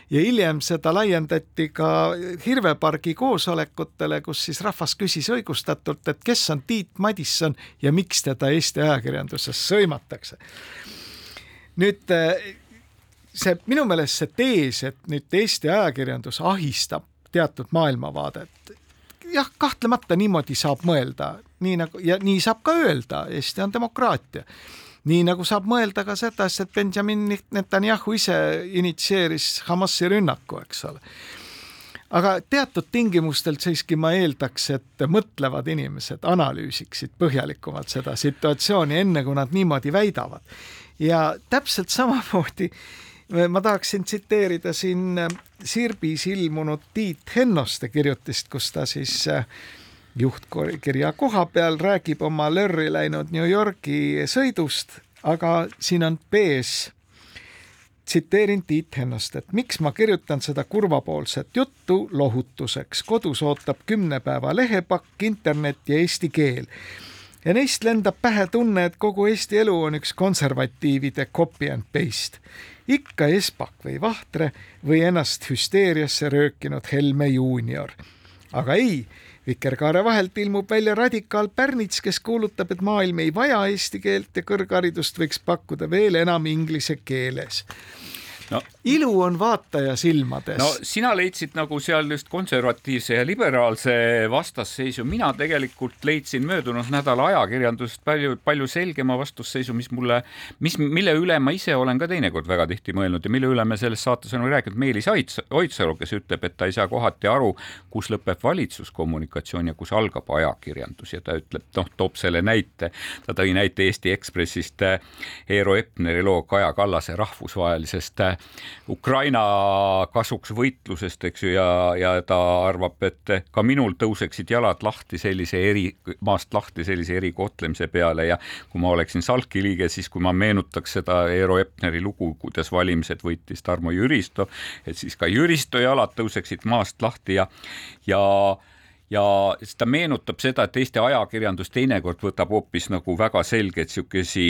ja hiljem seda laiendati ka Hirvepargi koosolekutele, kus siis rahvas küsis õigustatult, et kes on Tiit Madisson ja miks teda Eesti ajakirjanduses sõimatakse. nüüd see minu meelest see tees, et nüüd Eesti ajakirjandus ahistab teatud maailmavaadet, jah, kahtlemata niimoodi saab mõelda, nii nagu ja nii saab ka öelda, Eesti on demokraatia. nii nagu saab mõelda ka seda, et Benjamin Netanyahu ise initsieeris Hamasi rünnaku, eks ole. aga teatud tingimustel siiski ma eeldaks, et mõtlevad inimesed analüüsiksid põhjalikumalt seda situatsiooni, enne kui nad niimoodi väidavad. ja täpselt samamoodi ma tahaksin tsiteerida siin äh, Sirbis ilmunud Tiit Hennoste kirjutist, kus ta siis äh, juhtkirja koha peal räägib oma lörri läinud New Yorgi sõidust, aga siin on B-s tsiteerin Tiit Hennostet, miks ma kirjutan seda kurvapoolset juttu lohutuseks. kodus ootab kümne päeva lehepakk, internet ja eesti keel. ja neist lendab pähe tunne, et kogu Eesti elu on üks konservatiivide copy and paste ikka Espak või Vahtre või ennast hüsteeriasse röökinud Helme juunior. aga ei, vikerkaare vahelt ilmub välja radikaal Pärnits, kes kuulutab, et maailm ei vaja eesti keelt ja kõrgharidust võiks pakkuda veel enam inglise keeles no, ilu on vaataja silmades. no sina leidsid nagu seal just konservatiivse ja liberaalse vastasseisu, mina tegelikult leidsin möödunud nädala ajakirjandusest palju, palju selgema vastusseisu, mis mulle, mis, mille üle ma ise olen ka teinekord väga tihti mõelnud ja mille üle me selles saates oleme rääkinud, Meelis Oidsalu, kes ütleb, et ta ei saa kohati aru, kus lõpeb valitsuskommunikatsioon ja kus algab ajakirjandus. Ja ta ütleb, noh, toob selle näite, ta tõi näite Eesti Ekspressist Eero Epneri loo Kaja Kallase rahvusvahelisest Ukraina kasuks võitlusest, eks ju, ja, ja ta arvab, et ka minul tõuseksid jalad lahti sellise eri, maast lahti sellise erikohtlemise peale ja kui ma oleksin Salki liige, siis kui ma meenutaks seda Eero Epneri lugu, kuidas valimised võitis Tarmo Jüristo, et siis ka Jüristo jalad tõuseksid maast lahti ja, ja ja siis ta meenutab seda, et Eesti ajakirjandus teinekord võtab hoopis nagu väga selgeid niisugusi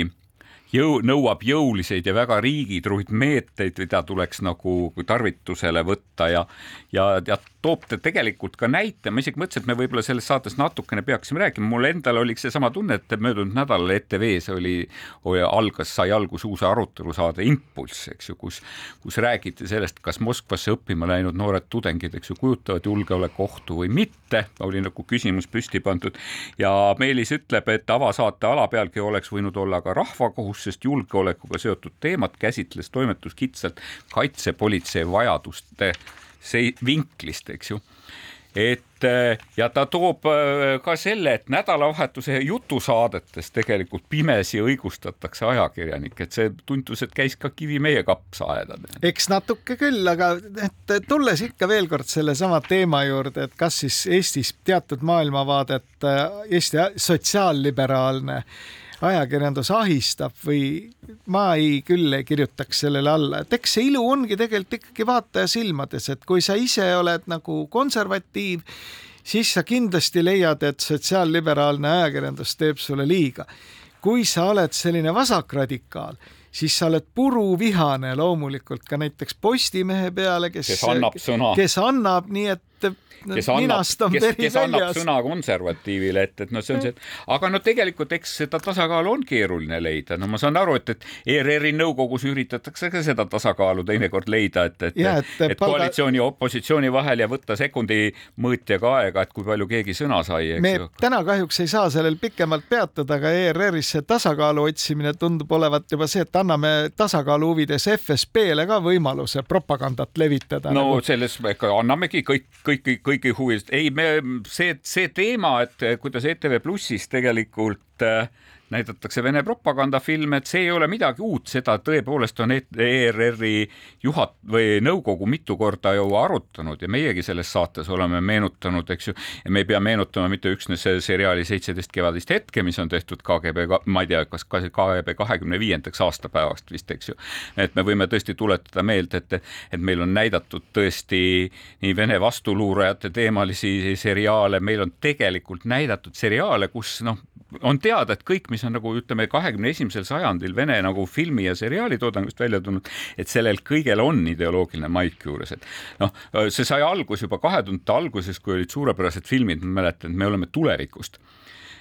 jõu, nõuab jõuliseid ja väga riigitruid meetmeid, mida tuleks nagu tarvitusele võtta ja ja, ja toob ta tegelikult ka näite, ma isegi mõtlesin, et me võib-olla selles saates natukene peaksime rääkima, mul endal oli seesama tunne, et möödunud nädalal ETV-s oli, algas, sai alguse uus arutelusaade Impulss, eks ju, kus, kus räägiti sellest, kas Moskvasse õppima läinud noored tudengid, eks ju, kujutavad julgeolekuohtu või mitte, oli nagu küsimus püsti pandud. Ja Meelis ütleb, et avasaate alapealkiri oleks võinud olla ka rahvakohus, sest julgeolekuga seotud teemat käsitles toimetus kitsalt kaitsepolitsei vajaduste see vinklist, eks ju et äh, ja ta toob äh, ka selle, et nädalavahetuse jutusaadetes tegelikult pimesi õigustatakse ajakirjanikke, et see tundus, et käis ka kivi meie kapsaaeda. eks natuke küll, aga et tulles ikka veel kord sellesama teema juurde, et kas siis Eestis teatud maailmavaadet äh, Eesti sotsiaalliberaalne ajakirjandus ahistab või ma ei, küll ei kirjutaks sellele alla, et eks see ilu ongi tegelikult ikkagi vaataja silmades, et kui sa ise oled nagu konservatiiv, siis sa kindlasti leiad, et sotsiaalliberaalne ajakirjandus teeb sulle liiga. kui sa oled selline vasakradikaal, siis sa oled puruvihane loomulikult ka näiteks Postimehe peale, kes, kes annab sõna, kes annab, nii et kes annab, kes, kes annab sõna konservatiivile, et, et noh, see on see, aga no tegelikult eks seda tasakaalu on keeruline leida, no ma saan aru, et, et ERR-i nõukogus üritatakse ka seda tasakaalu teinekord leida, et, et, et, et, et palga... koalitsiooni ja opositsiooni vahel ja võtta sekundi mõõtjaga aega, et kui palju keegi sõna sai, me ju. täna kahjuks ei saa sellel pikemalt peatuda, aga ERR-is see tasakaalu otsimine tundub olevat juba see, et anname tasakaalu huvides FSB-le ka võimaluse propagandat levitada. no nagu... selles, ega annamegi kõik, kõik, kõik kõigi huvilist. ei, me see, see teema, et kuidas ETV Plussis tegelikult äh, näidatakse Vene propagandafilme, et see ei ole midagi uut, seda tõepoolest on ERR-i juhat- või nõukogu mitu korda ju arutanud ja meiegi selles saates oleme meenutanud, eks ju, ja me ei pea meenutama mitte üksnes seriaali Seitseteist kevadist hetke, mis on tehtud KGB, ma ei tea, kas ka KGB kahekümne viiendaks aastapäevast vist, eks ju. et me võime tõesti tuletada meelde, et, et meil on näidatud tõesti nii Vene vastuluurajate teemalisi seriaale, meil on tegelikult näidatud seriaale, kus noh, on teada, et kõik, mis mis on nagu ütleme, kahekümne esimesel sajandil Vene nagu filmi ja seriaali toodangust välja tulnud, et sellel kõigel on ideoloogiline maik juures, et noh, see sai algus juba kahe tuhandete alguses, kui olid suurepärased filmid, ma mäletan, et me oleme tulevikust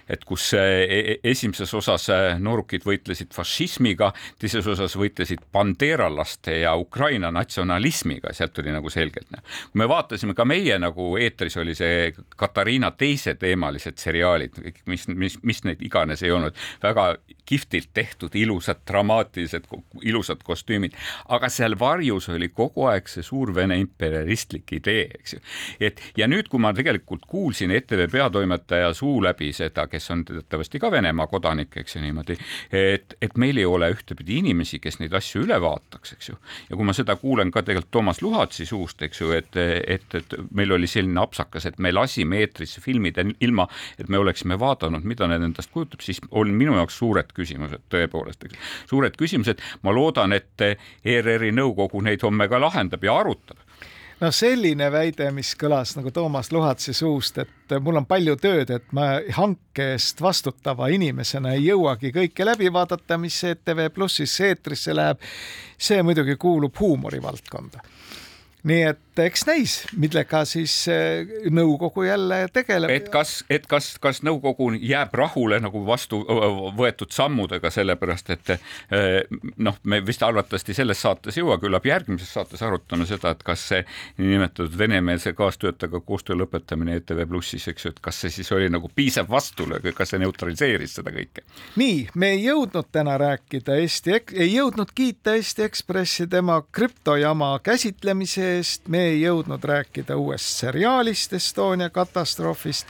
et kus e, e, esimeses osas e, noorukid võitlesid fašismiga, teises osas võitlesid bandeeralaste ja Ukraina natsionalismiga, sealt tuli nagu selgelt. kui me vaatasime ka meie nagu eetris oli see Katariina teise teemalised seriaalid, mis, mis, mis neid iganes ei olnud, väga kihvtilt tehtud, ilusad, dramaatilised, ilusad kostüümid, aga seal varjus oli kogu aeg see suur Vene imperialistlik idee, eks ju. et ja nüüd, kui ma tegelikult kuulsin ETV peatoimetaja suu läbi seda, kes on teatavasti ka Venemaa kodanik, eks ju niimoodi, et, et meil ei ole ühtepidi inimesi, kes neid asju üle vaataks, eks ju. ja kui ma seda kuulen ka tegelikult Toomas Luhatsi suust, eks ju, et, et, et meil oli selline apsakas, et me lasime eetrisse filmid ilma, et me oleksime vaadanud, mida need endast kujutab, siis on minu jaoks suured küsimused tõepoolest, eks. suured küsimused, ma loodan, et ERR-i nõukogu neid homme ka lahendab ja arutab no selline väide, mis kõlas nagu Toomas Luhatsi suust, et mul on palju tööd, et ma hanke eest vastutava inimesena ei jõuagi kõike läbi vaadata, mis ETV Plussis eetrisse läheb, see muidugi kuulub huumorivaldkonda nii et eks näis, millega siis eh, nõukogu jälle tegeleb. et kas, et kas, kas nõukogu jääb rahule nagu vastu võetud sammudega, sellepärast et eh, noh, me vist arvatavasti selles saates ei jõua, küllap järgmises saates arutame seda, et kas see niinimetatud venemeelse kaastöötajaga koostöö lõpetamine ETV Plussis, eks ju, et kas see siis oli nagu piisav vastulöök, kas see neutraliseeris seda kõike? nii, me ei jõudnud täna rääkida Eesti, ei jõudnud kiita Eesti Ekspressi tema krüptojama käsitlemise eest, me ei jõudnud rääkida uuest seriaalist Estonia katastroofist.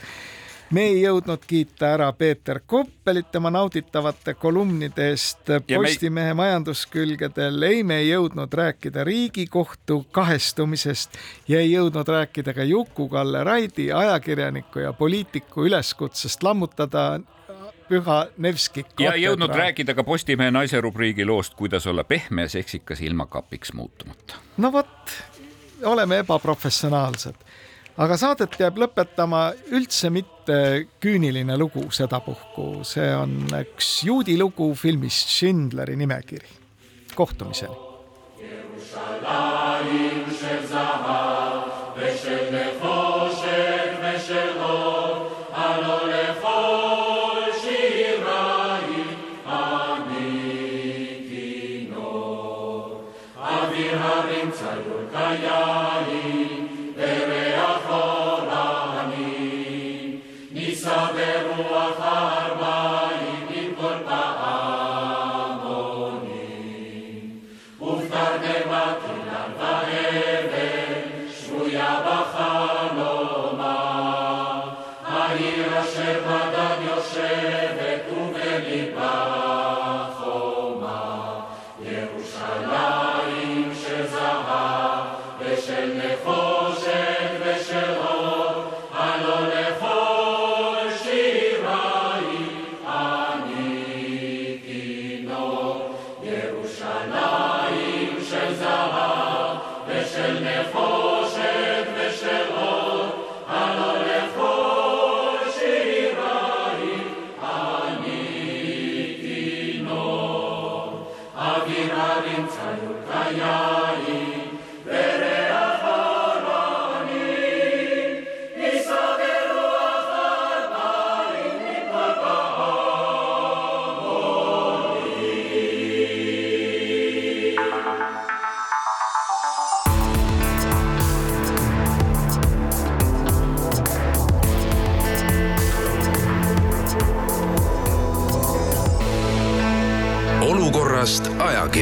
me ei jõudnud kiita ära Peeter Koppelit tema nauditavate kolumnide eest Postimehe me... majanduskülgedel. ei, me ei jõudnud rääkida Riigikohtu kahestumisest ja ei jõudnud rääkida ka Juku-Kalle Raidi, ajakirjaniku ja poliitiku üleskutsest lammutada Püha Nevski ja ei jõudnud rääkida ka Postimehe naise rubriigi loost, kuidas olla pehme ja seksikas ilma kapiks muutumata. no vot, oleme ebaprofessionaalsed. aga saadet jääb lõpetama üldse mitte küüniline lugu sedapuhku, see on üks juudi lugu filmist Schindleri nimekiri. kohtumiseni. Jerusalem, Dani, Tereacha.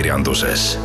Olukorrast ajakirjanduses